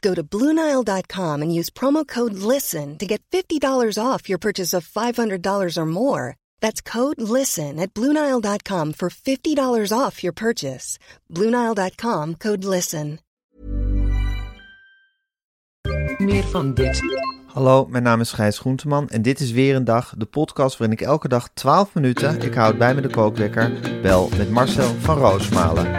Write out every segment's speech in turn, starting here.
Go to Bluenile.com and use promo code LISTEN to get $50 off your purchase of $500 or more. That's code LISTEN at Bluenile.com for $50 off your purchase. Bluenile.com code LISTEN. Meer van dit. Hallo, mijn naam is Gijs Groenteman en dit is weer een dag, de podcast waarin ik elke dag 12 minuten, ik houd bij me de kookwekker, bel met Marcel van Roosmalen.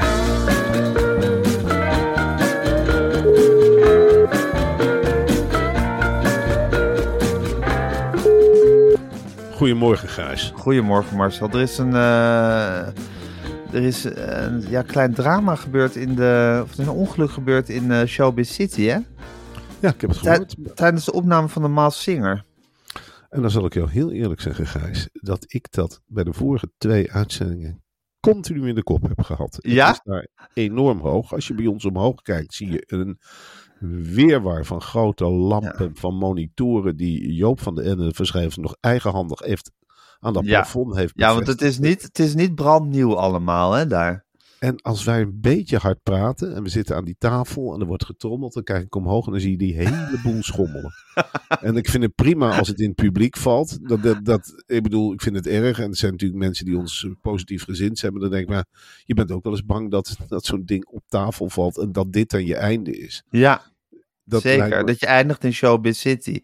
Goedemorgen, Gijs. Goedemorgen Marcel, er is een, eh, er is een ja, klein drama gebeurd in de, of er is een ongeluk gebeurd in eh, Showbiz City hè? Ja, ik heb het Tij- gehoord. tijdens de opname van de Maas Singer. En dan zal ik jou heel eerlijk zeggen, Gijs, dat ik dat bij de vorige twee uitzendingen continu in de kop heb gehad. Ja? Is daar enorm hoog. Als je bij ons omhoog kijkt, zie je een weerwaar van grote lampen, van monitoren die Joop van de Ende verschrijven nog eigenhandig heeft aan dat Ja. plafond heeft Ja, want het is niet, het is niet brandnieuw allemaal hè, daar. En als wij een beetje hard praten en we zitten aan die tafel en er wordt getrommeld, dan kijk ik omhoog en dan zie je die hele boel schommelen. en ik vind het prima als het in het publiek valt. Dat, dat, dat, ik bedoel, ik vind het erg. En er zijn natuurlijk mensen die ons positief gezind zijn. Maar dan denk ik, maar je bent ook wel eens bang dat, dat zo'n ding op tafel valt en dat dit dan je einde is. Ja, Dat zeker. me- Dat je eindigt in Showbiz City.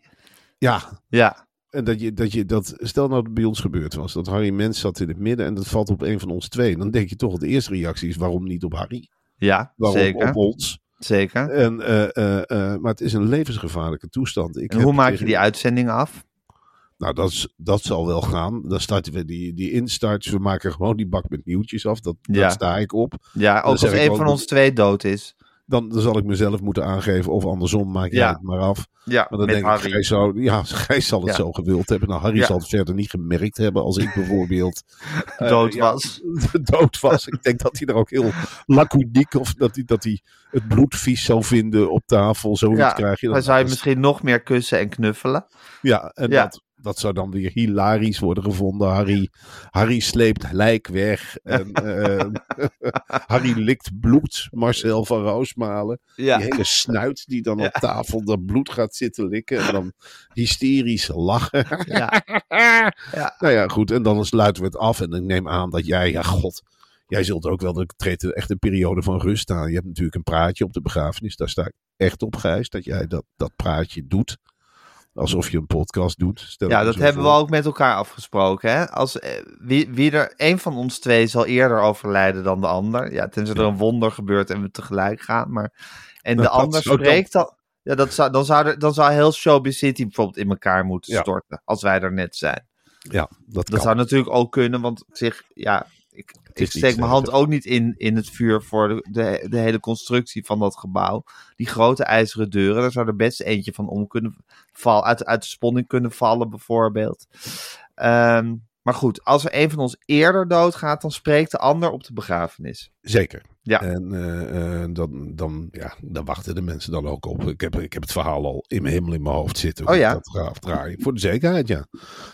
Ja, Ja, dat je, dat je dat, stel nou dat het bij ons gebeurd was, dat Harry Mens zat in het midden en dat valt op een van ons twee. Dan denk je toch, de eerste reactie is, waarom niet op Harry? ja Waarom zeker. op ons? zeker. En, eh, eh, eh, maar het is een levensgevaarlijke toestand. Ik En hoe maak je die uitzending af? Nou, dat, is- dat zal wel gaan. Dan starten we die, die instarts. We maken gewoon die bak met nieuwtjes af. Dat, Ja. Sta ik op. Ja, ook als een ook van ons twee dood is. Dan, dan zal ik mezelf moeten aangeven. Of andersom, maak jij Ja. het maar af. Ja, Maar dan met denk Harry. ik, Gijs, zou, ja, Gijs zal het Ja. zo gewild hebben. Nou, Harry Ja. zal het verder niet gemerkt hebben. Als ik bijvoorbeeld eh, dood was. dood was. Ik denk dat hij er ook heel laconiek... Of dat hij, dat hij het bloed vies zou vinden op tafel. Zoiets krijg je. Dan Dat- zou je misschien nog meer kussen en knuffelen. Ja, en Ja. Dat, dat zou dan weer hilarisch worden gevonden. Harry, Harry sleept lijk weg. En, eh, Harry likt bloed. Marcel van Roosmalen. Ja. Die hele snuit die dan Ja. op tafel dat bloed gaat zitten likken. En dan hysterisch lachen. Ja. Ja. Nou ja, goed. En dan sluiten we het af. En ik neem aan dat jij, ja god... Jij zult ook wel, er treedt echt een periode van rust aan. Je hebt natuurlijk een praatje op de begrafenis. Daar sta ik echt op, Gijs, dat jij dat, dat praatje doet. Alsof je een podcast doet. Stel Ja, dat hebben we ook met elkaar afgesproken. Hè? Als, eh, wie, wie er, een van ons twee zal eerder overlijden dan de ander. Ja, tenzij er een wonder gebeurt en we tegelijk gaan. Maar, en de Nou, ander dan- spreekt dan... Ja, dat zou, dan, zou er, dan zou heel Showbiz City bijvoorbeeld in elkaar moeten Ja. storten. Als wij er net zijn. Ja, dat, Dat kan. zou natuurlijk ook kunnen, want op zich, ja, ik, steek mijn hand sterk. ook niet in, in het vuur voor de, de, de hele constructie van dat gebouw. Die grote ijzeren deuren, daar zou er best eentje van om kunnen vallen, uit, uit de sponning kunnen vallen bijvoorbeeld. Ehm, maar goed, als er een van ons eerder doodgaat, dan spreekt de ander op de begrafenis. Zeker. Ja. En eh, eh, dan, dan, ja, dan wachten de mensen dan ook op. Ik heb, ik heb het verhaal al in mijn hemel in mijn hoofd zitten. Oh ja? Dat afdraaien. Voor de zekerheid, ja.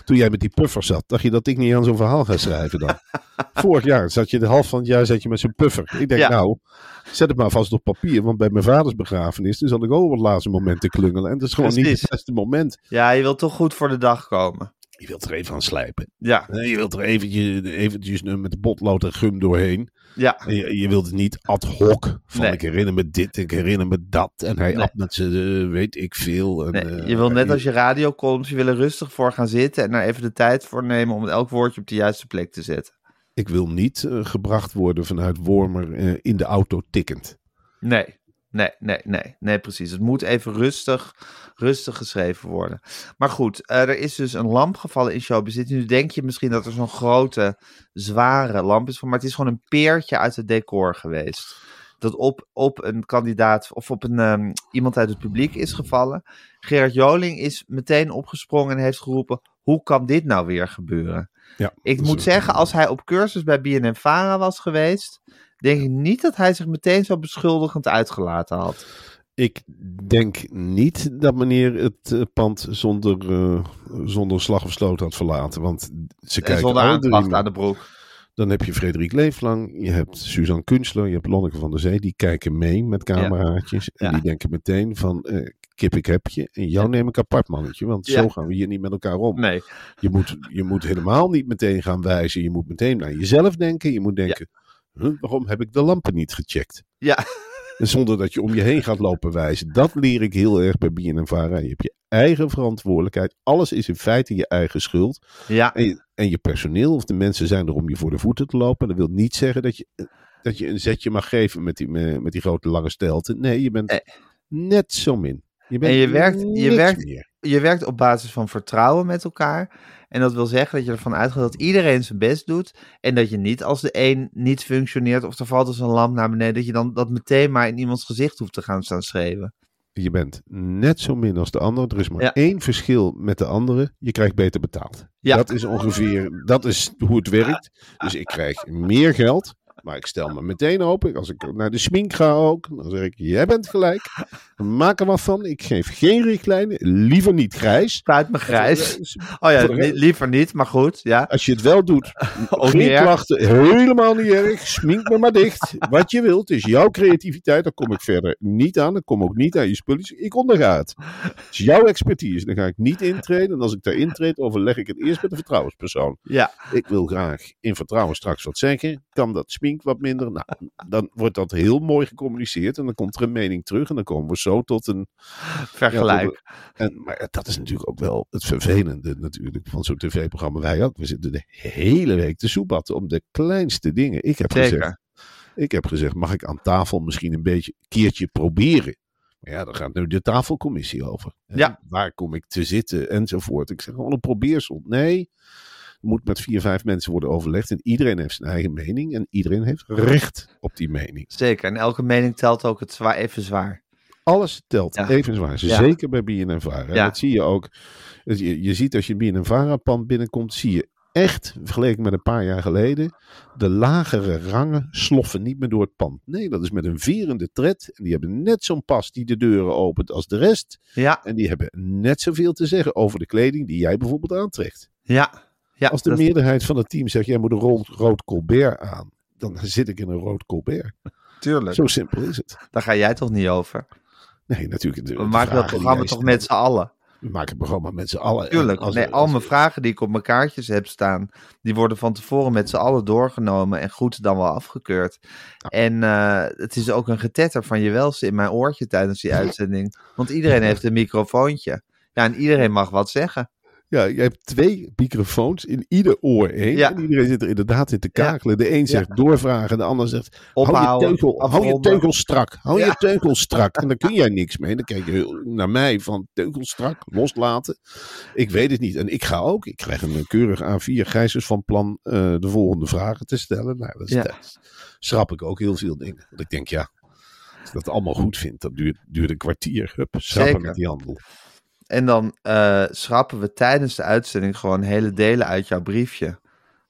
Toen jij met die puffer zat, dacht je dat ik niet aan zo'n verhaal ga schrijven dan? Vorig jaar zat je de helft van het jaar zat je met zo'n puffer. Ik denk, Ja. nou, zet het maar vast op papier. Want bij mijn vaders begrafenis, dan zat ik ook op het laatste moment te klungelen. En dat is gewoon niet het beste moment. Ja, je wilt toch goed voor de dag komen. Je wilt er even aan slijpen. Ja, Eh, Je wilt er eventjes, eventjes met potlood en gum doorheen. ja. Je, je wilt het niet ad hoc. Van Nee. ik herinner me dit, ik herinner me dat. En hij Nee. at met zijn, eh, weet ik veel. En, Nee, eh, je wil net als je radiocolumns, je wil er rustig voor gaan zitten en daar even de tijd voor nemen om elk woordje op de juiste plek te zetten. Ik wil niet gebracht worden vanuit Wormer in de auto tikkend. Nee, nee, nee, nee, nee, precies. Het moet even rustig, rustig geschreven worden. Maar goed, eh, er is dus een lamp gevallen in showbizit. Nu denk je misschien dat er zo'n grote, zware lamp is, maar het is gewoon een peertje uit het decor geweest. Dat op, op een kandidaat of op een, ehm, iemand uit het publiek is gevallen. Gerard Joling is meteen opgesprongen en heeft geroepen: hoe kan dit nou weer gebeuren? Ja, Ik moet zeggen, als hij op cursus bij BNN-Vara was geweest, denk ik niet dat hij zich meteen zo beschuldigend uitgelaten had. Ik denk niet dat meneer het eh, pand zonder, eh, zonder slag of stoot had verlaten. Want ze En kijken zonder aanklacht mee. aan de broek. Dan heb je Frederik Leeflang, je hebt Suzanne Kunstler, je hebt Lonneke van der Zee. Die kijken mee met cameraatjes. En Ja. die denken meteen van, eh, kip ik heb je. En jou neem ik apart mannetje, want Ja. zo gaan we hier niet met elkaar om. Nee, Je, moet, je moet helemaal niet meteen gaan wijzen. Je moet meteen naar jezelf denken. Je moet denken, huh, waarom heb ik de lampen niet gecheckt? ja, En zonder dat je om je heen gaat lopen wijzen. Dat leer ik heel erg bij BNNVARA. Je hebt je eigen verantwoordelijkheid. Alles is in feite je eigen schuld. ja, En je, en je personeel of de mensen zijn er om je voor de voeten te lopen. Dat wil niet zeggen dat je, dat je een zetje mag geven met die, met die grote lange stelten. Nee, je bent Nee. net zo min. Je bent En je werkt- je werkt- meer. Je werkt op basis van vertrouwen met elkaar. En dat wil zeggen dat je ervan uitgaat dat iedereen zijn best doet. En dat je niet als de een niet functioneert of er valt dus een lamp naar beneden, dat je dan dat meteen maar in iemands gezicht hoeft te gaan staan schreeuwen. Je bent net zo min als de ander. Er is maar Ja. één verschil met de andere. Je krijgt beter betaald. Ja. Dat is ongeveer, dat is hoe het werkt. Dus ik krijg meer geld. Maar ik stel me meteen open. Als ik naar de smink ga ook. Dan zeg ik, jij bent gelijk. Maak er wat van. Ik geef geen richtlijnen. Liever niet grijs. Spuit me grijs. Oh ja, li- liever niet, maar goed. Ja. Als je het wel doet, Ook geen klachten, helemaal niet erg. Smink me maar dicht. Wat je wilt, is jouw creativiteit. Daar kom ik verder niet aan. Ik kom ook niet aan je spulletjes. Ik onderga het. Het is jouw expertise. Dan ga ik niet intreden. En als ik daar intreed, overleg ik het eerst met de vertrouwenspersoon. Ja, Ik wil graag in vertrouwen straks wat zeggen. Kan dat smink wat minder? Nou, dan wordt dat heel mooi gecommuniceerd. En dan komt er een mening terug. En dan komen we zo tot een vergelijk. en, maar dat is natuurlijk ook wel het vervelende natuurlijk van zo'n tv-programma. Wij ook. We zitten de hele week te soebatten om de kleinste dingen. Ik heb, gezegd, ik heb gezegd, mag ik aan tafel misschien een beetje keertje proberen? Maar ja, daar gaat nu de tafelcommissie over. Hè? Ja. Waar kom ik te zitten enzovoort. Ik zeg gewoon een probeersel. Nee, moet met vier, vijf mensen worden overlegd. En iedereen heeft zijn eigen mening. En iedereen heeft recht op die mening. Zeker. En elke mening telt ook het zwaar, even zwaar. Alles telt Ja. even zwaar. Ja. Zeker bij BNNVARA. Ja. Dat zie je ook. Je, je ziet als je een BNNVARA-pand binnenkomt, zie je echt, vergeleken met een paar jaar geleden, de lagere rangen sloffen niet meer door het pand. Nee, dat is met een vierende tred. En die hebben net zo'n pas die de deuren opent als de rest. Ja, En die hebben net zoveel te zeggen over de kleding die jij bijvoorbeeld aantrekt. ja. Ja Als de dat- meerderheid van het team zegt, jij moet een rood, rood colbert aan. Dan zit ik in een rood colbert. Tuurlijk. Zo simpel is het. Daar ga jij toch niet over? Nee, natuurlijk. de- We de maken dat programma toch met z'n allen? We maken het programma met z'n allen. En Tuurlijk. als Nee, er- al als- mijn vragen die ik op mijn kaartjes heb staan, die worden van tevoren met z'n allen doorgenomen en goed dan wel afgekeurd. En eh, het is ook een getetter van je welste in mijn oortje tijdens die uitzending. Want iedereen heeft een microfoontje. Ja, en iedereen mag wat zeggen. Ja, je hebt twee microfoons in ieder oor één. Ja. En iedereen zit er inderdaad in te kakelen. De een zegt doorvragen, de ander zegt hou je, Ophouden, teugel, hou je teugel strak. Hou Ja. je teugel strak. En dan kun jij niks mee. Dan kijk je naar mij van teugel strak, loslaten. Ik weet het niet. En ik ga ook. Ik krijg een keurig A4 gijzers van plan eh, de volgende vragen te stellen. Nou, dat is. Schrap ik ook heel veel dingen. Want ik denk, ja, als ik dat allemaal goed vind, dat duurt, duurt een kwartier. Hup, schrappen met die handel. En dan eh, schrappen we tijdens de uitzending gewoon hele delen uit jouw briefje.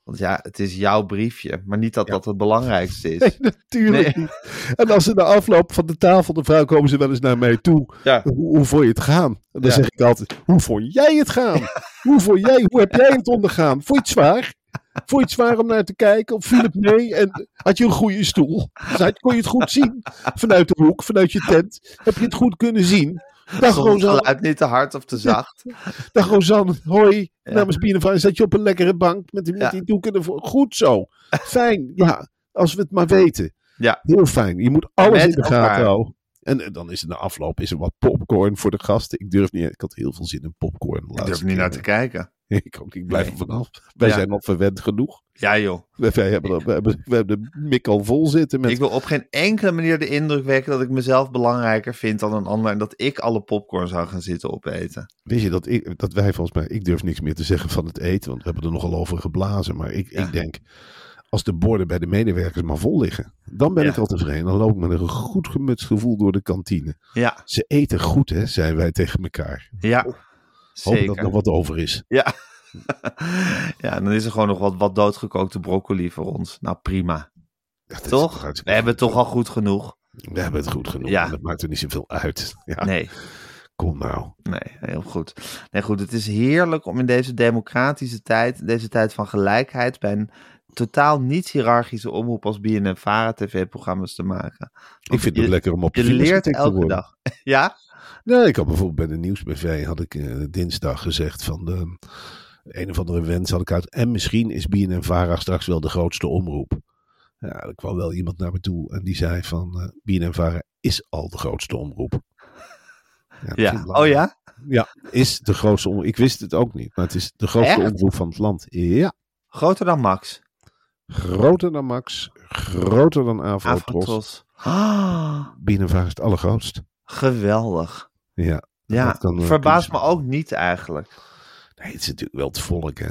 Want ja, het is jouw briefje. Maar niet dat Ja. dat het belangrijkste is. Nee, natuurlijk Nee. niet. En als ze na afloop van de tafel, de vrouw komen ze wel eens naar mij toe. Ja. Hoe, hoe vond je het gaan? En dan Ja. zeg ik altijd, hoe vond jij het gaan? Hoe, vond jij, hoe heb jij het ondergaan? Vond je het zwaar? Vond je het zwaar om naar te kijken? Of viel het mee? En had je een goede stoel? Kon je het goed zien? Vanuit de hoek, vanuit je tent. Heb je het goed kunnen zien? Dag Rosanne, geluid niet te hard of te zacht. dag Rosanne, hoi. Ja. Namens Bienenvaar zat je op een lekkere bank met, die- met die doeken ervoor. Goed zo. Fijn, ja. Als we het maar weten. Ja. Heel fijn. Je moet alles in de gaten houden. En eh, dan is er na afloop is er wat popcorn voor de gasten. Ik durf niet. Ik had heel veel zin in popcorn. de Ik durf niet naar te kijken. Ik ook. Ik blijf Nee. er vanaf. Wij Ja. zijn al verwend genoeg. Ja joh. Wij, hebben, we, hebben, we hebben de mik al vol zitten met... Ik wil op geen enkele manier de indruk wekken dat ik mezelf belangrijker vind dan een ander. En dat ik alle popcorn zou gaan zitten opeten. Weet je dat, ik, dat wij volgens mij... Ik durf niks meer te zeggen van het eten. Want we hebben er nogal over geblazen. Maar ik, Ja. ik denk... Als de borden bij de medewerkers maar vol liggen. Dan ben Ja. ik al tevreden. Dan loop ik met een goed gemutst gevoel door de kantine. Ja, Ze eten goed hè, zeiden wij tegen elkaar. ja. Hoop dat er Zeker. nog wat over is. Ja. ja, dan is er gewoon nog wat, wat doodgekookte broccoli voor ons. Nou, prima. Ja, Toch? We hebben het toch al goed genoeg. We hebben het goed genoeg. Ja. Dat maakt er niet zoveel uit. Ja, Nee, kom nou. nee, heel goed. Nee, goed. Het is heerlijk om in deze democratische tijd, deze tijd van gelijkheid, bij een totaal niet-hierarchische omroep als BNN Vara tv-programma's te maken. Ik vind het je, lekker om op Je leert elke worden. dag. Ja? Nee, ik had bijvoorbeeld bij de Nieuwsbv had ik eh, dinsdag gezegd van de een of andere wens had ik uit. En misschien is BNN Vara straks wel de grootste omroep. Ja, er kwam wel iemand naar me toe en die zei van BNN Vara is al de grootste omroep. Ja. Oh ja? Ja, is de grootste omroep. Ik wist het ook niet, maar het is de grootste Echt? omroep van het land. Ja, Groter dan Max. groter dan Max, groter dan Avro Tros. Avotros. Ah, BNN Vara is het allergrootst. geweldig. Ja, Ja, kan, eh, verbaast me ook niet eigenlijk. Nee, het is natuurlijk wel het volk, hè.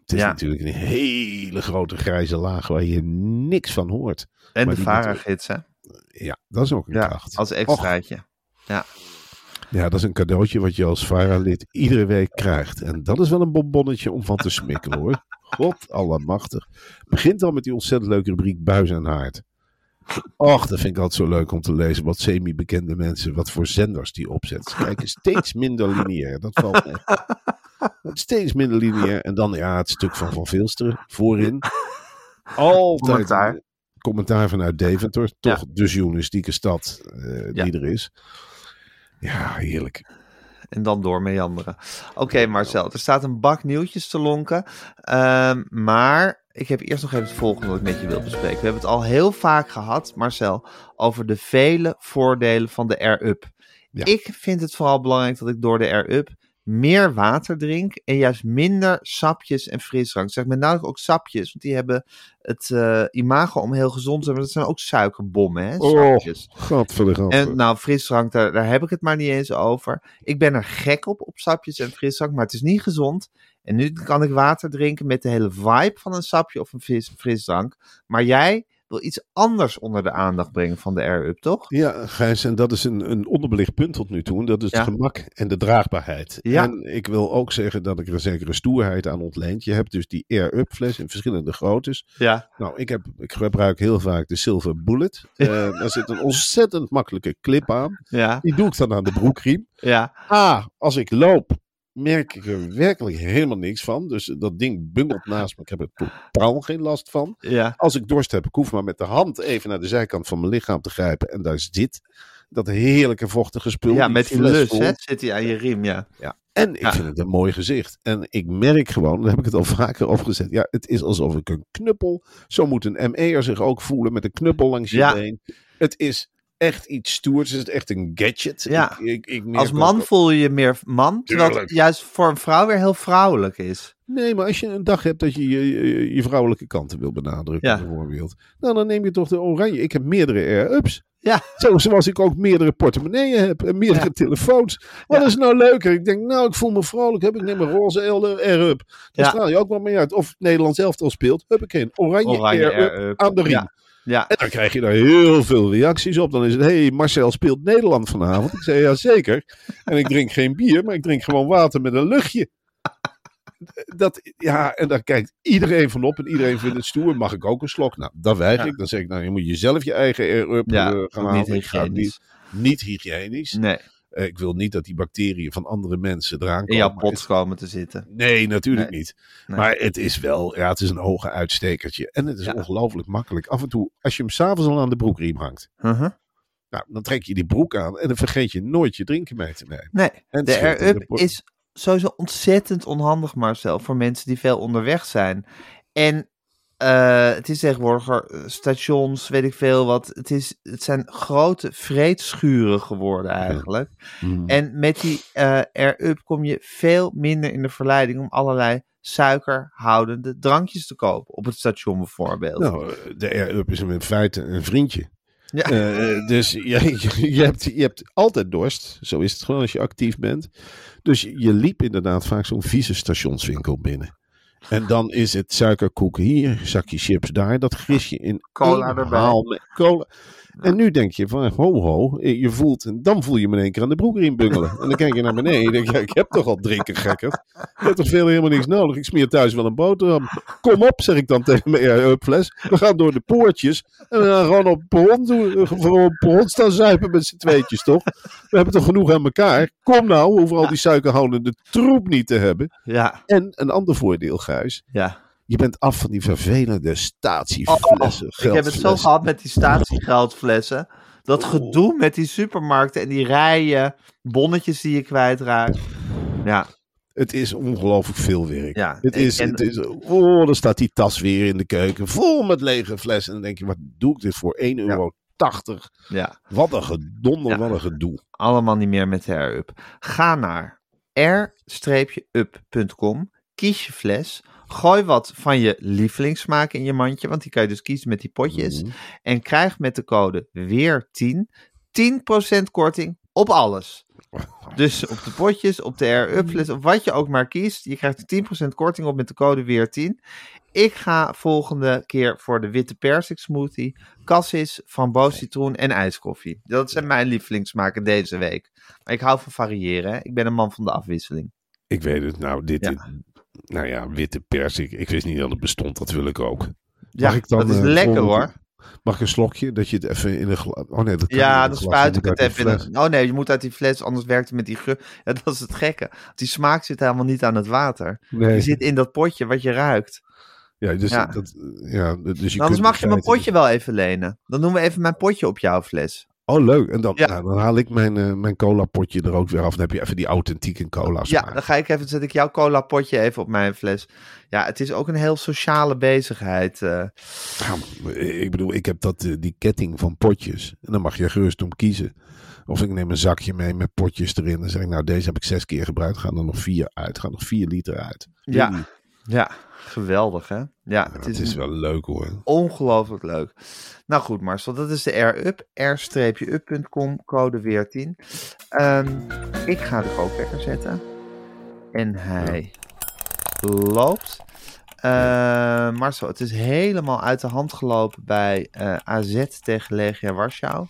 Het is Ja. natuurlijk een hele grote grijze laag waar je niks van hoort. En Maar de Vara-gids, hè? Ja, dat is ook een Ja, kracht. als extraatje. Ja, dat is een cadeautje wat je als VARA-lid iedere week krijgt. En dat is wel een bonbonnetje om van te smikkelen, hoor. God allemachtig. Begint al met die ontzettend leuke rubriek Buis en Haard. Och, dat vind ik altijd zo leuk om te lezen. Wat semi-bekende mensen, wat voor zenders die opzetten. Ze kijken steeds minder lineair. Dat valt me. Steeds minder lineair. En dan ja, het stuk van Van Vilsteren voorin. Altijd Commentaar. commentaar vanuit Deventer. Toch Ja. de journalistieke stad eh, Ja. die er is. Ja, heerlijk. En dan door meanderen. Oké, Marcel, er staat een bak nieuwtjes te lonken. Ehm, maar ik heb eerst nog even het volgende wat ik met je wil bespreken. We hebben het al heel vaak gehad, Marcel, over de vele voordelen van de Air-Up. Ja. Ik vind het vooral belangrijk dat ik door de Air-Up meer water drink en juist minder sapjes en frisdrank. Zeg met name ook sapjes, want die hebben het eh, imago om heel gezond te zijn, maar dat zijn ook suikerbommen, hè, Oh, sapjes. Gadverdamme. En nou, frisdrank, daar, daar heb ik het maar niet eens over. Ik ben er gek op, op sapjes en frisdrank, maar het is niet gezond. En nu kan ik water drinken met de hele vibe van een sapje of een fris, frisdrank. Maar jij wil iets anders onder de aandacht brengen van de Air-Up, toch? Ja, Gijs, en dat is een, een onderbelicht punt tot nu toe. En dat is Ja. het gemak en de draagbaarheid. Ja. En ik wil ook zeggen dat ik er een zekere stoerheid aan ontleend. Je hebt dus die Air-Up fles in verschillende groottes. Ja. Nou, ik, heb, ik gebruik heel vaak de Silver Bullet. Eh, daar zit een ontzettend makkelijke clip aan. Ja. Die doe ik dan aan de broekriem. Ja. A, als ik loop, merk ik er werkelijk helemaal niks van. Dus dat ding bungelt naast me. Ik heb er totaal geen last van. Ja. Als ik dorst heb, ik hoef maar met de hand even naar de zijkant van mijn lichaam te grijpen. En daar zit dat heerlijke vochtige spul. Ja, die met flus, vol. hè? Zit hij aan je riem, ja. En ik Ja. vind het een mooi gezicht. En ik merk gewoon, daar heb ik het al vaker over gezet. Ja, het is alsof ik een knuppel. Zo moet een ME'er zich ook voelen met een knuppel langs je Ja. been. Het is echt iets stoers. Het is echt een gadget. Ja. Ik, ik, Als ook- man voel je je meer man, terwijl het juist voor een vrouw weer heel vrouwelijk is. Nee, maar als je een dag hebt dat je je, je, je vrouwelijke kanten wil benadrukken, Ja. bijvoorbeeld. Nou, dan neem je toch de oranje. Ik heb meerdere air-ups. Ja. Zo, zoals ik ook meerdere portemonneeën heb en meerdere Ja. telefoons. Wat Ja. is nou leuker? Ik denk, nou, ik voel me vrolijk. Heb ik neem een roze air-up. Dan Ja. straal je ook wel mee uit. Of het Nederlands elftal speelt, heb ik een oranje, Oranje air-up Air-Up. aan de riem. Ja. En dan krijg je daar heel veel reacties op. Dan is het, hé, hey, Marcel speelt Nederland vanavond. Ik zei, ja zeker. En ik drink geen bier, maar ik drink gewoon water met een luchtje. Dat, ja, en daar kijkt iedereen van op en iedereen vindt het stoer. Mag ik ook een slok? Nou, dat weiger Ja. ik. Dan zeg ik, nou, je moet jezelf je eigen air-up Ja, eh, gaan niet halen. Ga hygiënisch. niet, niet hygiënisch. Nee, ik wil niet dat die bacteriën van andere mensen eraan in komen. jouw pot komen te zitten. Nee, natuurlijk Nee. niet. Nee. Maar het is wel, ja, het is een hoge uitstekertje. En het is Ja. ongelooflijk makkelijk. Af en toe, als je hem s'avonds al aan de broekriem hangt. Uh-huh. Nou, dan trek je die broek aan en dan vergeet je nooit je drinken mee te nemen. Nee, En de Air-Up is sowieso ontzettend onhandig, Marcel, voor mensen die veel onderweg zijn. En eh, het is tegenwoordig eh, stations, weet ik veel wat. Het, is, het zijn grote vreedschuren geworden eigenlijk. Mm. En met die eh Air-Up kom je veel minder in de verleiding om allerlei suikerhoudende drankjes te kopen. Op het station bijvoorbeeld. Nou, de Air-Up is in feite een vriendje. Ja. Dus je, je, je hebt, je hebt altijd dorst. Zo is het gewoon als je actief bent. Dus je, je liep inderdaad vaak zo'n vieze stationswinkel binnen. En dan is het suikerkoek hier, zakje chips daar. Dat gris je in Cola erbij. met cola. En nu denk je van, ho ho, je voelt, en dan voel je me in één keer aan de broekriem bungelen. En dan kijk je naar beneden en denk je, ja, ik heb toch al drinken, gekkerd. Ik heb toch veel helemaal niks nodig. Ik smeer thuis wel een boterham. Kom op, zeg ik dan tegen mijn air-up-fles. We gaan door de poortjes. En we gaan gewoon op het perron, doen, perron staan zuipen met z'n tweetjes, toch? We hebben toch genoeg aan elkaar? Kom nou, we hoeven al die suikerhoudende troep niet te hebben. Ja, En een ander voordeel, Gijs. ja. Je bent af van die vervelende statieflessen. Oh, ik heb het zo gehad met die statiegeldflessen. Dat Oh. gedoe met die supermarkten en die rijen, bonnetjes die je kwijtraakt. Ja, Het is ongelooflijk veel werk. Ja, het is, en- het is, oh, dan staat die tas weer in de keuken, vol met lege flessen. En dan denk je, wat doe ik dit voor 1,80 euro? ja. Wat een gedonder, Ja. wat een gedoe. allemaal niet meer met de Air-Up. Ga naar r-up.com, kies je fles, gooi wat van je lievelingssmaak in je mandje, want die kan je dus kiezen met die potjes. Mhm. En krijg met de code weer10 10% korting op alles. Dus op de potjes, op de Air-Up of wat je ook maar kiest. Je krijgt er 10% korting op met de code weer10. Ik ga volgende keer voor de witte persik smoothie, cassis, framboos citroen en ijskoffie. Dat zijn mijn lievelingssmaken deze week. Maar ik hou van variëren. Hè? Ik ben een man van de afwisseling. Ik weet het, nou, dit, Ja. Nou ja, witte persik. Ik wist niet dat het bestond, dat wil ik ook. Ja, ik dan, dat is eh, lekker volgende- hoor. Mag ik een slokje? Dat je het even in een glas... Oh nee, dat kan Ja, dan spuit ik het even in een- Oh nee, je moet uit die fles, anders werkt het met die geur. Ja, dat is het gekke. Die smaak zit helemaal niet aan het water. Nee, Die zit in dat potje wat je ruikt. ja, dus, Ja. Dat, ja, dus je Anders kunt mag je mijn potje wel even lenen. Dan doen we even mijn potje op jouw fles. Oh, leuk. En dan, Ja. nou, dan haal ik mijn, eh, mijn cola potje er ook weer af. Dan heb je even die authentieke cola Ja, dan ga ik even, zet ik jouw cola potje even op mijn fles. Ja, het is ook een heel sociale bezigheid. eh. Ja, ik bedoel, ik heb dat, eh, die ketting van potjes. En dan mag je gerust om kiezen. Of ik neem een zakje mee met potjes erin. Dan zeg ik, nou, deze heb ik zes keer gebruikt. Gaan er nog vier uit. Gaan nog vier liter uit. Ja. Ja, geweldig hè? Ja, Ja, het het is, is wel leuk hoor. ongelooflijk leuk. Nou goed Marcel, dat is de R-Up. r-up.com, code weer 10. Ehm, ik ga de kookwekker zetten. En hij loopt. Eh, Marcel, het is helemaal uit de hand gelopen bij eh, AZ tegen Legia Warschau.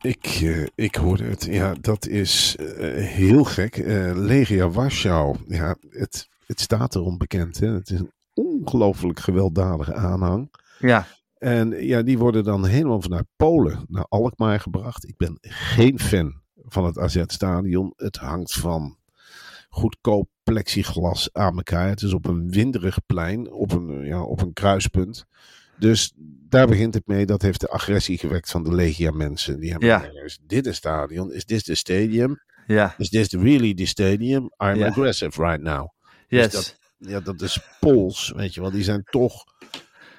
Ik, eh, ik hoorde het. Ja, dat is eh, heel gek. Legia Warschau. Ja, het, het staat erom bekend. Hè? Het is een ongelooflijk gewelddadige aanhang. Ja, En ja, die worden dan helemaal vanuit Polen naar Alkmaar gebracht. Ik ben geen fan van het AZ-stadion. Het hangt van goedkoop plexiglas aan elkaar. Het is op een winderig plein, op een, ja, op een kruispunt. Dus daar begint het mee. Dat heeft de agressie gewekt van de Legia-mensen. Die hebben Ja. gezegd, is dit een stadion? Is dit de stadium? ja, Is this really the stadium? I'm Ja. aggressive right now. Yes. dat- Ja, dat is Pools, weet je wel. Die zijn toch,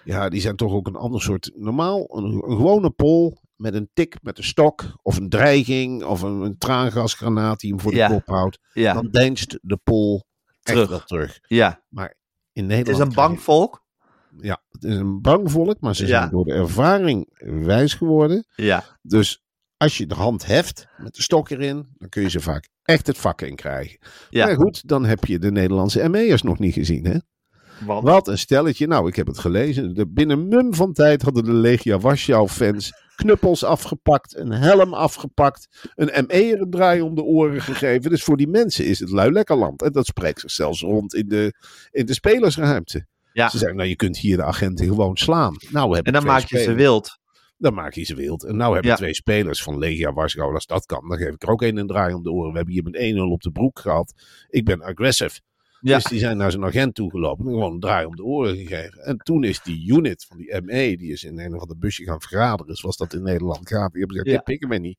ja, die zijn toch ook een ander soort. Normaal, een, een gewone Pool met een tik met een stok, of een dreiging, of een, een traangasgranaat die hem voor de Ja. kop houdt. ja, Dan deinst de echt Terug. wel terug. ja. In Het Nederland. is een bang volk. Ja, het is een bang volk, maar ze Ja. zijn door de ervaring wijs geworden. Ja, Dus als je de hand heft met de stok erin, dan kun je ze vaak echt het vak in krijgen. ja. Maar goed, dan heb je de Nederlandse ME'ers nog niet gezien, hè? Want, Wat een stelletje. Nou, ik heb het gelezen. De, binnen mum van tijd hadden de Legia Warschau-fans knuppels afgepakt, een helm afgepakt, een ME'er een draai om de oren gegeven. Dus voor die mensen is het lui lekker land. En dat spreekt zich zelfs rond in de, in de spelersruimte. Ja. Ze zeggen, nou, je kunt hier de agenten gewoon slaan. Nou, en dan maak je ze wild. Dan maak je ze wild. En nou hebben Ja. twee spelers van Legia Warschau, als dat kan, dan geef ik er ook een een draai om de oren. We hebben hier met 1-0 op de broek gehad. Ik ben aggressive. Ja. Dus die zijn naar zijn agent toegelopen en gewoon een draai om de oren gegeven. En toen is die unit van die ME, die is in een of ander busje gaan vergaderen, zoals dat in Nederland gaat. Die hebben gezegd, Ja. dit pikken wij niet.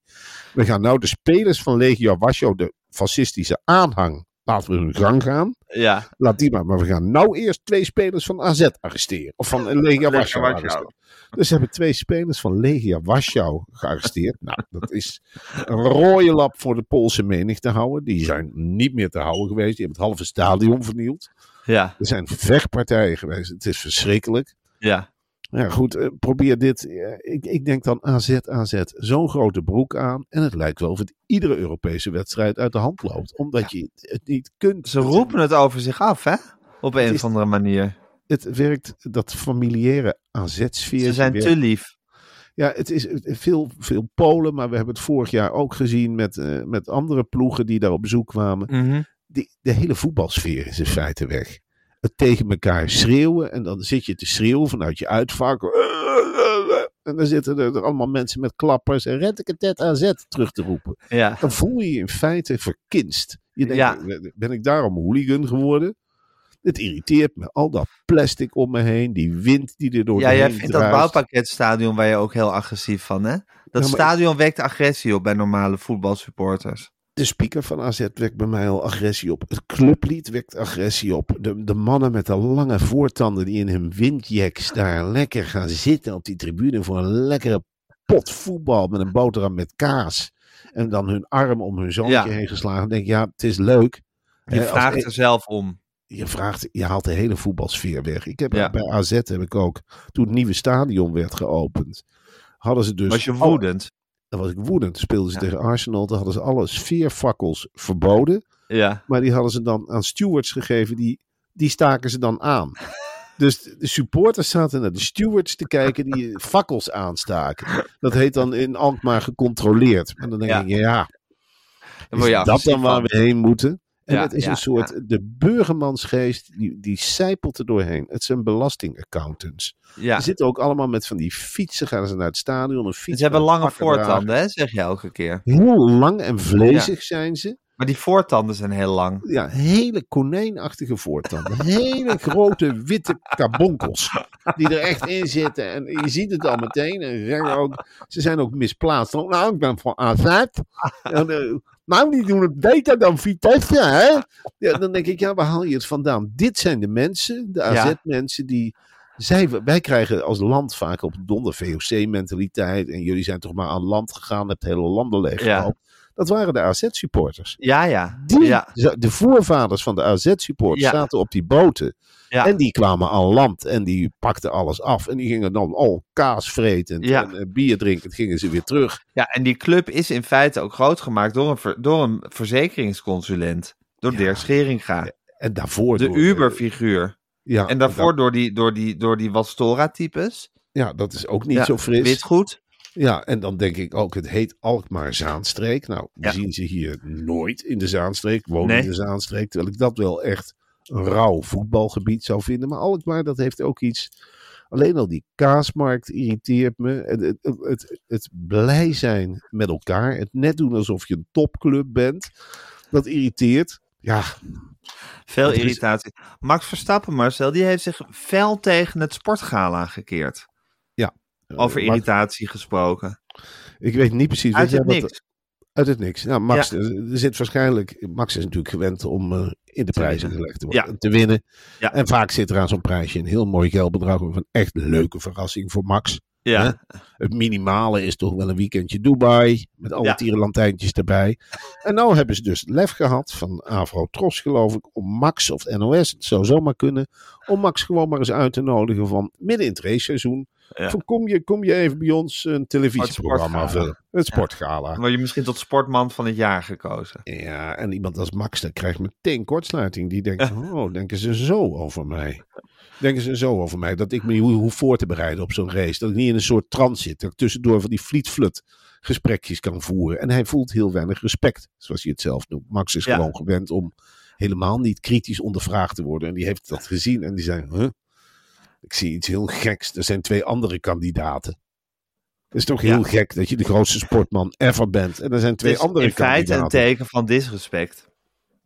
We gaan nou de spelers van Legia Warschau, de fascistische aanhang, laten we hun gang gaan. Ja, Laat die maar. Maar we gaan nou eerst twee spelers van AZ arresteren. Of van Legia Warschau arresteren. Dus ze hebben twee spelers van Legia Warschau gearresteerd. nou, dat is een rode lap voor de Poolse menigte houden. Die zijn niet meer te houden geweest. Die hebben het halve stadion vernield. ja, Er zijn vechtpartijen geweest. Het is verschrikkelijk. ja. Ja, goed, eh, probeer dit. eh, Ik, ik denk dan AZ, AZ. Zo'n grote broek aan. En het lijkt wel of het iedere Europese wedstrijd uit de hand loopt. Omdat je het niet kunt. Ze roepen het over zich af, hè? Op een of andere manier. Het werkt, dat familiaire AZ-sfeer. Ze zijn te lief. Ja, het is veel, veel Polen, maar we hebben het vorig jaar ook gezien met, eh, met andere ploegen die daar op bezoek kwamen. Mhm. Die, de hele voetbalsfeer is in feite weg. Het tegen elkaar schreeuwen en dan zit je te schreeuwen vanuit je uitvak. En dan zitten er, allemaal mensen met klappers en red ik het net AZ terug te roepen. Ja. Dan voel je je in feite verkinst. Je denkt, Ja. ben ik daarom hooligan geworden? Het irriteert me. Al dat plastic om me heen, die wind die er door Ja, jij vindt dat bouwpakketstadion waar je ook heel agressief van, hè? Dat maar- stadion wekt agressie op bij normale voetbalsupporters. De speaker van AZ wekt bij mij al agressie op. Het clublied wekt agressie op. De, de mannen met de lange voortanden die in hun windjacks daar lekker gaan zitten op die tribune voor een lekkere pot voetbal met een boterham met kaas. En dan hun arm om hun zoontje Ja. heen geslagen. Denk ja, het is leuk. Je als vraagt er zelf om. je vraagt, je haalt de hele voetbalsfeer weg. Ik heb Ja. bij AZ heb ik ook, toen het nieuwe stadion werd geopend, hadden ze dus... Was je woedend? Dan was ik woedend. Speelden ze Ja. tegen Arsenal. Toen hadden ze alle sfeerfakkels verboden. Ja. Maar die hadden ze dan aan stewards gegeven. Die, die staken ze dan aan. Dus de supporters zaten naar de stewards te kijken die fakkels aanstaken. Dat heet dan in Alkmaar gecontroleerd. En dan denk Ja. ik, ja, je dat dan waar we heen moeten? En Ja, het is ja, een soort, de burgermansgeest, die, die zijpelt er doorheen. Het zijn belastingaccountants. Ja. Ze zitten ook allemaal met van die fietsen, gaan ze naar het stadion. Een fiets Ze hebben lange voortanden, hè? Zeg je elke keer. Heel lang en vlezig zijn ze. Maar die voortanden zijn heel lang. Ja, hele konijnachtige voortanden. Hele grote witte kabonkels. Die er echt in zitten. En je ziet het al meteen. En ze, zeggen ook, ze zijn ook misplaatst. Nou, ik ben van AZ. En, eh, nou, die doen het beter dan Vitesse, hè? Ja, dan denk ik, ja, waar haal je het vandaan? Dit zijn de mensen, de Ja. AZ-mensen, die... Zij, wij krijgen als land vaak op donder VOC-mentaliteit. En jullie zijn toch maar aan land gegaan, het hele landen leeggehaald. Dat waren de AZ-supporters. Ja, ja. Die, Ja. De voorvaders van de AZ-supporters Ja. zaten op die boten. Ja. En die kwamen aan land en die pakten alles af. En die gingen dan al kaas vreten en eh, bier drinken. gingen ze weer terug. Ja, en die club is in feite ook groot gemaakt door een, door een verzekeringsconsulent. Door. Dirk Scheringa. En daarvoor... De door- Uber-figuur. Ja, En daarvoor door die, door die, door die Wastora-types. Ja, dat is ook niet Ja, zo fris. Witgoed. Ja, en dan denk ik ook, het heet Alkmaar Zaanstreek. Nou, Ja. zien ze hier nooit in de Zaanstreek. Nee. in de Zaanstreek, terwijl ik dat wel echt een rauw voetbalgebied zou vinden. Maar Alkmaar, dat heeft ook iets... Alleen al die kaasmarkt irriteert me. Het, het, het, het, blij zijn met elkaar. Het net doen alsof je een topclub bent. Dat irriteert. Ja, Veel irritatie. Max Verstappen, Marcel, die heeft zich fel tegen het sportgala gekeerd. Over eh, irritatie gesproken. ik weet niet precies... Uit weet het niks. Uit het niks. Nou, Max, er er zit waarschijnlijk. Max is natuurlijk gewend om eh, in de prijzen winnen. gelegd te worden. Ja. Te winnen. Ja. En vaak zit er aan zo'n prijsje een heel mooi geldbedrag. Of een echt leuke verrassing voor Max. Ja, Het minimale is toch wel een weekendje Dubai. Met alle Ja. tierenlantijntjes erbij. En nou hebben ze dus lef gehad van Avro Tros geloof ik. Om Max of NOS, het zou zomaar kunnen. Om Max gewoon maar eens uit te nodigen van midden in het raceseizoen. Ja. Van kom, je, kom je even bij ons een televisieprogramma vullen. Het sportgala. word je misschien tot sportman van het jaar gekozen. Ja, en iemand als Max, dat krijgt meteen kortsluiting. Die denkt, oh, denken ze zo over mij? Denken ze zo over mij? Dat ik me niet hoe, hoe voor te bereiden op zo'n race. Dat ik niet in een soort trance zit. Dat ik tussendoor van die fleet-flut gesprekjes kan voeren. En hij voelt heel weinig respect, zoals hij het zelf noemt. Max is Ja. gewoon gewend om helemaal niet kritisch ondervraagd te worden. En die heeft dat gezien en die zei, huh? Ik zie iets heel geks. Er zijn twee andere kandidaten. Het is toch heel Ja. gek dat je de grootste sportman ever bent. En er zijn twee is andere in feite kandidaten. een teken van disrespect.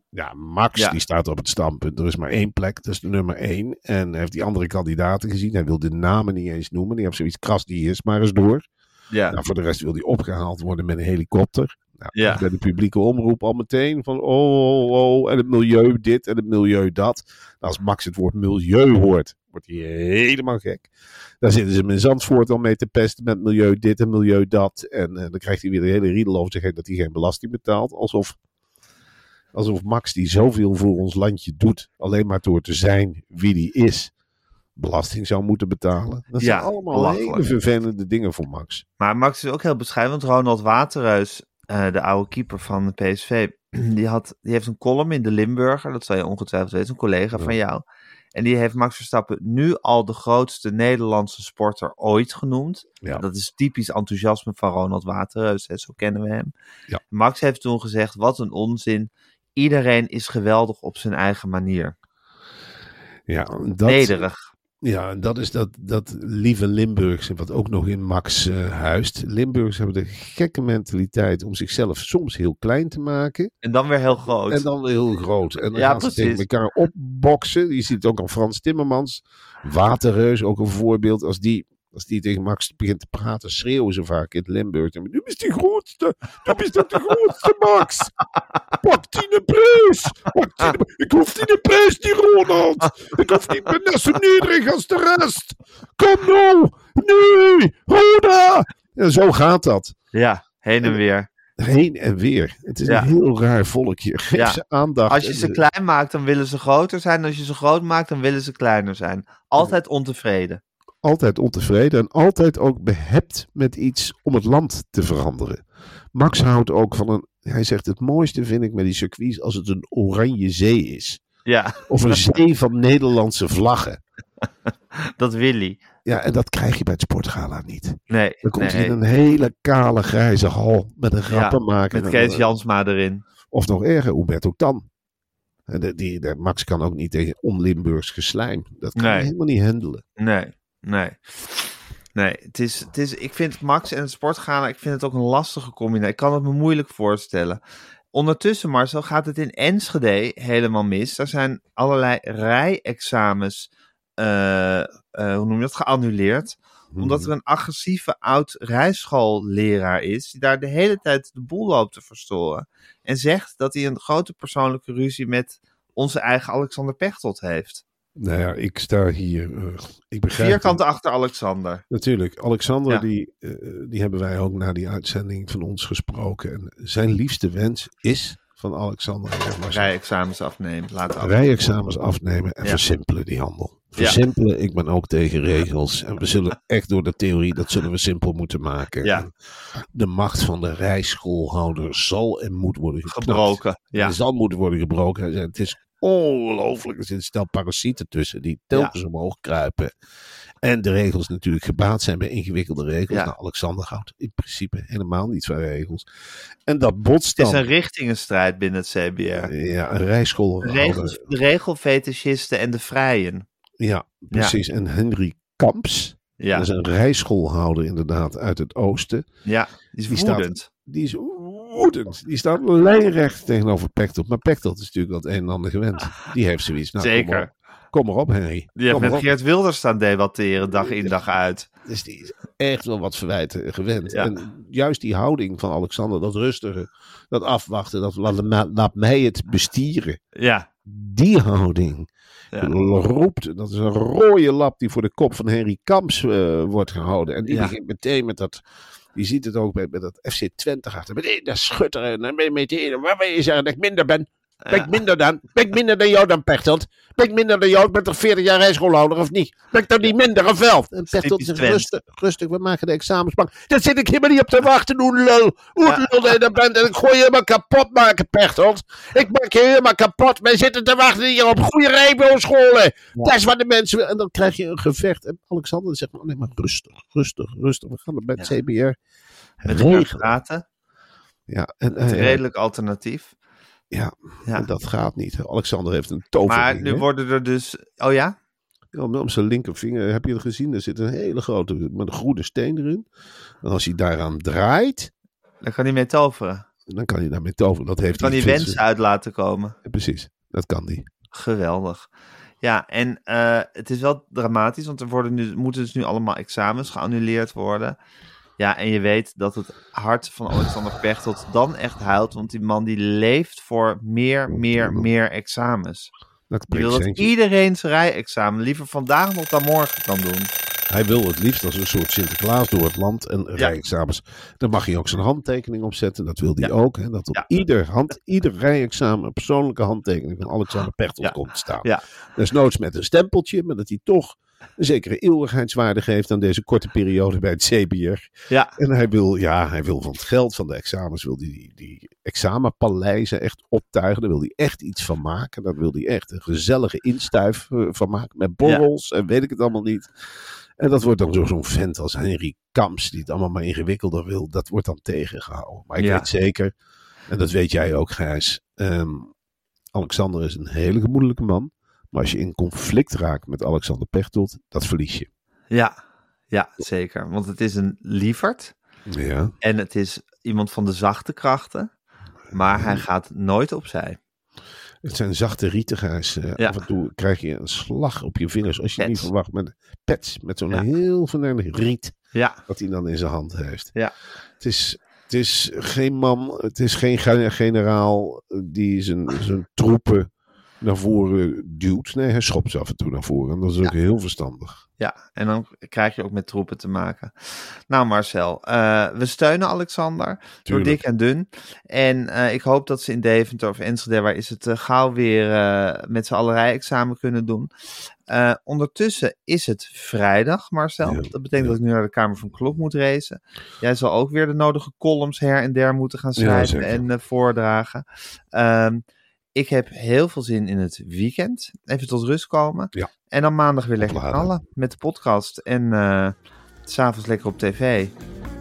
Ja, Max Ja. die staat op het standpunt. Er is maar één plek, dat is de nummer één. En hij heeft die andere kandidaten gezien. Hij wil de namen niet eens noemen. Die heeft zoiets kras, die is maar eens door. Ja. Nou, voor de rest wil hij opgehaald worden met een helikopter. Nou, Ja. Bij de publieke omroep al meteen van oh, oh, oh, en het milieu dit en het milieu dat. Nou, als Max het woord milieu hoort, wordt hij helemaal gek. Daar zitten ze hem in Zandvoort al mee te pesten met milieu dit en milieu dat. En eh, dan krijgt hij weer de hele riedel over zich heen dat hij geen belasting betaalt. Alsof, alsof Max die zoveel voor ons landje doet, alleen maar door te zijn wie die is, belasting zou moeten betalen. Dat Ja, zijn allemaal belachelijk. hele vervelende dingen voor Max. Maar Max is ook heel bescheiden, want Ronald Waterreus, eh, de oude keeper van de PSV, die, had, die heeft een column in de Limburger, dat zal je ongetwijfeld weten, een collega Ja. van jou. En die heeft Max Verstappen nu al de grootste Nederlandse sporter ooit genoemd. Ja. Dat is typisch enthousiasme van Ronald Waterreus, hè, zo kennen we hem. Ja. Max heeft toen gezegd, wat een onzin. Iedereen is geweldig op zijn eigen manier. Ja, dat, Nederig. Ja, dat is dat, dat lieve Limburgse, wat ook nog in Max eh, huist. Limburgers hebben de gekke mentaliteit om zichzelf soms heel klein te maken. En dan weer heel groot. En dan weer heel groot. En dan Ja, gaan ze tegen elkaar opboksen. Je ziet het ook aan Frans Timmermans. Waterreus, ook een voorbeeld. Als die, als die tegen Max begint te praten, schreeuwen ze vaak in het Limburg. Du bent de grootste. Du bent toch de grootste, Max. Pak die een prijs. Die Ik hoef die een prijs, die Ronald. Ik hoef niet, ben net zo nederig als de rest. Kom nou. Nee. Roda. En zo gaat dat. Ja, heen en weer. Heen en weer. Het is Ja. een heel raar volkje. Geef Ja. ze aandacht. Als je ze klein maakt, dan willen ze groter zijn. Als je ze groot maakt, dan willen ze kleiner zijn. Altijd ontevreden. Altijd ontevreden en altijd ook behept met iets om het land te veranderen. Max houdt ook van een. Hij zegt: Het mooiste vind ik met die circuits als het een oranje zee is. Ja, Of een zee van Nederlandse vlaggen. dat wil hij. Ja, en dat krijg je bij het Sportgala niet. Nee, Dan komt hij in een hele kale grijze hal met een grappenmaker. met en Kees een- Jansma erin. Of nog erger, Humberto Tan. Die, de, Max kan ook niet tegen on-Limburgs geslijm. Dat kan Nee. hij helemaal niet handelen. Nee, nee. Nee, het is, het is, ik vind Max en het sportgala, ik vind het ook een lastige combinatie. Ik kan het me moeilijk voorstellen. Ondertussen, Marcel, gaat het in Enschede helemaal mis. Er zijn allerlei rijexamens, eh, hoe noem je dat, geannuleerd. Omdat Mhm. er een agressieve oud rijschoolleraar is, die daar de hele tijd de boel loopt te verstoren. En zegt dat hij een grote persoonlijke ruzie met onze eigen Alexander Pechtold heeft. Nou ja, ik sta hier. eh, ik begrijp het. Vierkant achter Alexander. Natuurlijk, Alexander, Ja. die, eh, die hebben wij ook na die uitzending van ons gesproken. En zijn liefste wens is van Alexander, zeg maar, rijexamens afnemen. Laten af. rijexamens afnemen en Ja. versimpelen die handel. Versimpelen, ik ben ook tegen regels. En we zullen echt door de theorie, dat zullen we simpel moeten maken. Ja. De macht van de rijschoolhouder zal en moet worden. Gebroken. Ja. Zal moeten worden gebroken. Het is ongelooflijk. Er zit een stel parasieten tussen die telkens omhoog kruipen. En de regels natuurlijk gebaat zijn bij ingewikkelde regels. Ja. Nou, Alexander houdt in principe helemaal niet van regels. En dat botst Het is dan. een richtingenstrijd binnen het CBR. Ja, een rijschool. De, regels, de regelfetischisten en de vrijen. Ja, precies. En Henry Kamps. Ja, Dat is een rijschoolhouder inderdaad uit het oosten. ja die is Die staat-. Die is woedend. Die staat lijnrecht tegenover Pechtold. Maar Pechtold is natuurlijk wat een en ander gewend. Die heeft zoiets. Nou, Zeker. kom maar op Henry. Die heeft maar met. Geert Wilders staan debatteren dag in dag uit. Dus die is echt wel wat verwijten gewend. Ja. En juist die houding van Alexander, dat rustige, dat afwachten, dat laat, laat mij het bestieren. Ja, Die houding ja. roept, dat is een rode lap die voor de kop van Henry Kamps eh, wordt gehouden. En die begint meteen met dat, je ziet het ook bij, met dat FC Twente achter. Meteen dat schutteren en dan ben je meteen, waar wil je zeggen dat ik minder ben? Ben ik minder dan? Ben ik minder dan jou dan Pechtold? Ben ik minder dan jou? Ik ben toch 40 jaar rijschoolhouder of niet? Ben ik dan niet minder of wel? En Pechtold zegt rustig, rustig, we maken de examensbank. Daar zit ik helemaal niet op te wachten, hoe lul. Hoe Ja. lul je dat bent. En ik gooi je helemaal kapot maken, Pechtold. Ik maak je helemaal kapot. Wij zitten te wachten hier op goede rijbouwscholen. Dat is wat de mensen willen. En dan krijg je een gevecht. En Alexander zegt, nee, maar rustig, rustig, rustig. We gaan het bij het Ja. CBR Met praten. Ja, en, Het eh, redelijk alternatief. Ja, Ja. en dat gaat niet. Alexander heeft een tover. Maar nu worden er dus... Oh ja? Ja, om, zijn linkervinger, heb je het gezien? Er zit een hele grote, met een groene steen erin. En als hij daaraan draait, Dan kan hij mee toveren. En dan kan hij daarmee toveren. Dat heeft Kan hij wensen uit laten komen. Ja, Precies, dat kan die. Geweldig. Ja, en eh, het is wel dramatisch, want er worden nu, moeten dus nu allemaal examens geannuleerd worden. Ja, en je weet dat het hart van Alexander Pechtold dan echt huilt, want die man die leeft voor meer, meer, meer examens. Dat Die wil dat iedereen zijn rijexamen liever vandaag nog dan morgen kan doen. Hij wil het liefst als een soort Sinterklaas door het land en rijexamens. Daar mag hij ook zijn handtekening op zetten. Dat wil hij Ja. ook. Hè, dat op Ja. ieder, hand, ieder rijexamen een persoonlijke handtekening van Alexander Pechtold Ja. komt te staan. Ja. Desnoods met een stempeltje, maar dat hij toch een zekere eeuwigheidswaarde geeft aan deze korte periode bij het CBR. Ja, En hij wil, ja, hij wil van het geld van de examens, wil die, die, examenpaleizen echt optuigen. Daar wil hij echt iets van maken. Daar wil hij echt een gezellige instuif eh, van maken. Met borrels en weet ik het allemaal niet. En dat wordt dan door zo'n vent als Henry Kams, die het allemaal maar ingewikkelder wil. Dat wordt dan tegengehouden. Maar ik Ja. weet zeker, en dat weet jij ook Gijs. ehm, Alexander is een hele gemoedelijke man. Maar als je in conflict raakt met Alexander Pechtold, dat verlies je. ja, ja, zeker. Want het is een lieverd Ja. en het is iemand van de zachte krachten, maar hij gaat nooit opzij. Het zijn zachte rietigheid. Uh, Ja. Af en toe krijg je een slag op je vingers als je niet verwacht. Met pets, met zo'n Ja. heel venijnig riet Ja, dat hij dan in zijn hand heeft. Ja. Het is, het is geen man, het is geen ge- generaal eh, die zijn, zijn troepen naar voren duwt. Nee, hij schopt ze af en toe naar voren. En dat is ook heel verstandig. Ja, en dan krijg je ook met troepen te maken. Nou Marcel, eh, we steunen Alexander door dik en dun. En eh, ik hoop dat ze in Deventer of Enschede, waar is het, eh, gauw weer met z'n allen rijexamen kunnen doen. Ondertussen is het vrijdag, Marcel. Ja, Dat betekent ja. dat ik nu naar de Kamer van Klok moet racen. Jij zal ook weer de nodige columns her en der moeten gaan schrijven en voordragen. Ehm, ik heb heel veel zin in het weekend. Even tot rust komen. Ja. En dan maandag weer lekker Opladen. knallen met de podcast. En s s'avonds lekker op tv.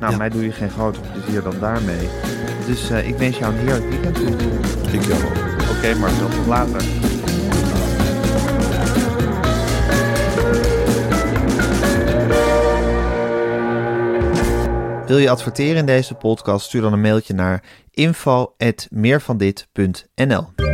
Nou, Ja. mij doe je geen groter plezier dan daarmee. Dus eh, ik wens jou een heerlijk weekend. Ik jou ook. Oké, Marcel, tot later. Wil je adverteren in deze podcast? Stuur dan een mailtje naar info.meervandit.nl